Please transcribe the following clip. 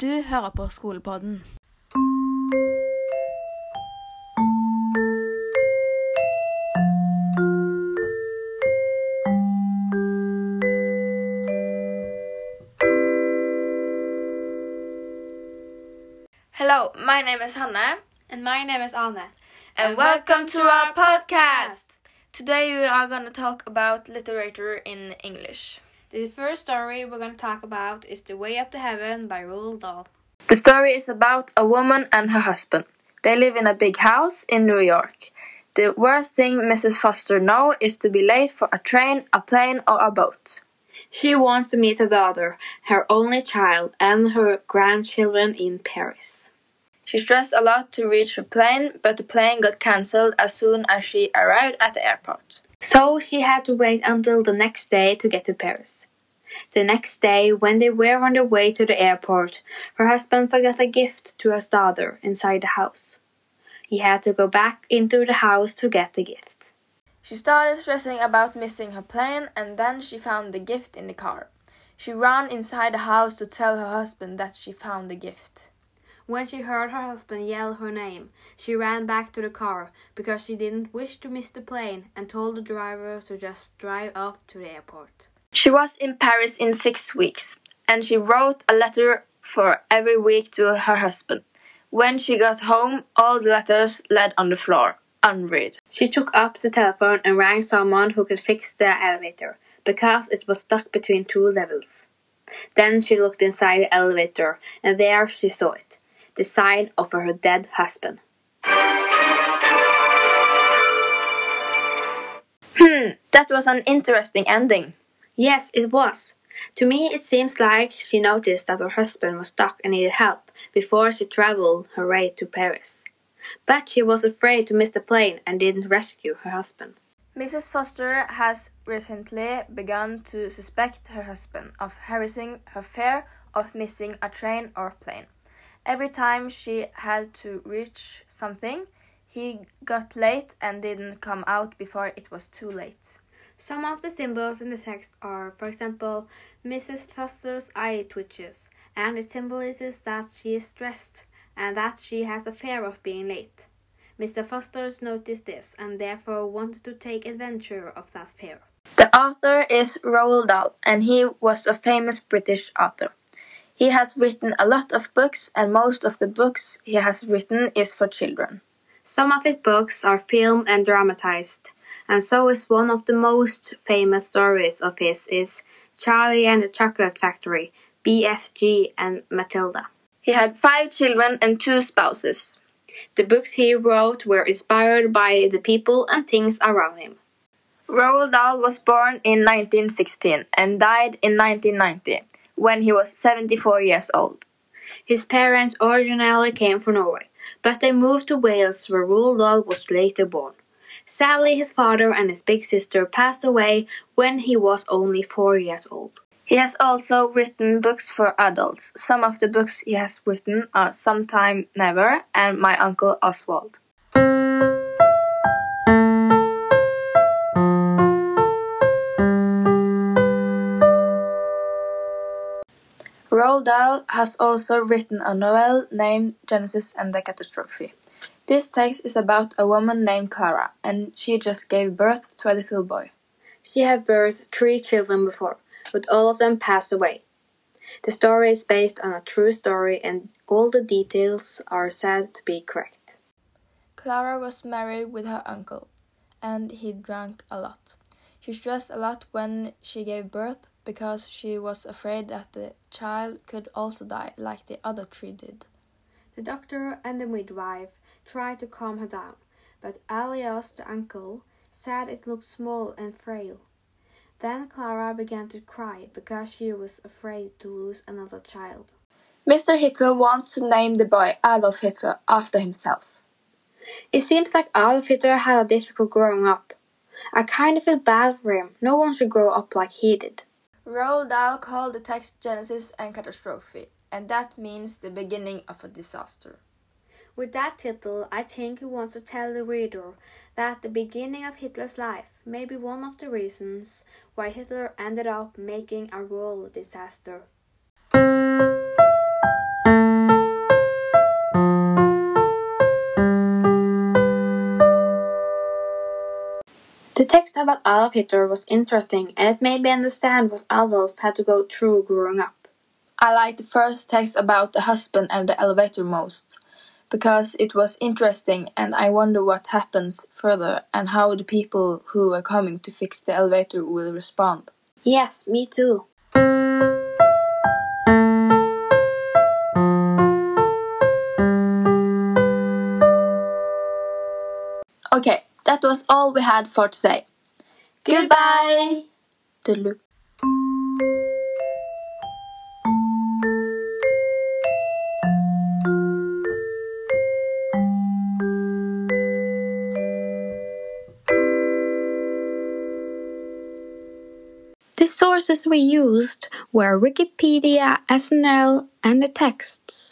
Du hører på Skolepodden. Hello, my name is Hanne, And my name is Anne. and welcome to our podcast. Today we are going to talk about literature in English. The first story we're going to talk about is The Way Up to Heaven by Roald Dahl. The story is about a woman and her husband. They live in a big house in New York. The worst thing Mrs. Foster knows is to be late for a train, a plane, or a boat. She wants to meet her daughter, her only child, and her grandchildren in Paris. She stressed a lot to reach her plane, but the plane got cancelled as soon as she arrived at the airport. So she had to wait until the next day to get to Paris. The next day, when they were on their way to the airport, her husband forgot a gift to his daughter inside the house. He had to go back into the house to get the gift. She started stressing about missing her plane, and then she found the gift in the car. She ran inside the house to tell her husband that she found the gift. When she heard her husband yell her name, she ran back to the car because she didn't wish to miss the plane and told the driver to just drive off to the airport. She was in Paris in six weeks, and she wrote a letter for every week to her husband. When she got home, all the letters lay on the floor, unread. She took up the telephone and rang someone who could fix the elevator because it was stuck between two levels. Then she looked inside the elevator and there she saw it the sign of her dead husband. Hmm, that was an interesting ending. Yes, it was. To me, it seems like she noticed that her husband was stuck and needed help before she traveled her way to Paris. But she was afraid to miss the plane and didn't rescue her husband. Mrs. Foster has recently begun to suspect her husband of harassing her fear of missing a train or plane. Every time she had to reach something, he got late and didn't come out before it was too late. Some of the symbols in the text are, for example, Mrs. Foster's eye twitches, and it symbolizes that she is stressed and that she has a fear of being late. Mr. Foster's noticed this and therefore wanted to take advantage of that fear. The author is Roald Dahl, and he was a famous British author. He has written a lot of books, and most of the books he has written is for children. Some of his books are filmed and dramatized, and so is one of the most famous stories of his is Charlie and the Chocolate Factory, BFG and Matilda. He had five children and two spouses. The books he wrote were inspired by the people and things around him. Roald Dahl was born in 1916 and died in 1990 when he was 74 years old. His parents originally came from Norway, but they moved to Wales where Roald was later born. Sadly, his father and his big sister passed away when he was only four years old. He has also written books for adults. Some of the books he has written are Sometime Never and My Uncle Oswald. Dahl has also written a novel named Genesis and the Catastrophe. This text is about a woman named Clara, and she just gave birth to a little boy. She had birthed three children before, but all of them passed away. The story is based on a true story and all the details are said to be correct. Clara was married with her uncle, and he drank a lot. She stressed a lot when she gave birth because she was afraid that the child could also die like the other three did. The doctor and the midwife tried to calm her down, but Elias, the uncle, said it looked small and frail. Then Clara began to cry because she was afraid to lose another child. Mr. Hitler wants to name the boy Adolf Hitler after himself. It seems like Adolf Hitler had a difficult growing up. I kind of feel bad for him. No one should grow up like he did. Roald Dahl called the text Genesis and Catastrophe, and that means the beginning of a disaster. With that title, I think he wants to tell the reader that the beginning of Hitler's life may be one of the reasons why Hitler ended up making a world disaster. About Adolf Hitler was interesting and it made me understand what Adolf had to go through growing up. I liked the first text about the husband and the elevator most because it was interesting and I wonder what happens further and how the people who are coming to fix the elevator will respond. Yes, me too. Was all we had for today. Goodbye. The sources we used were Wikipedia, SNL, and the texts.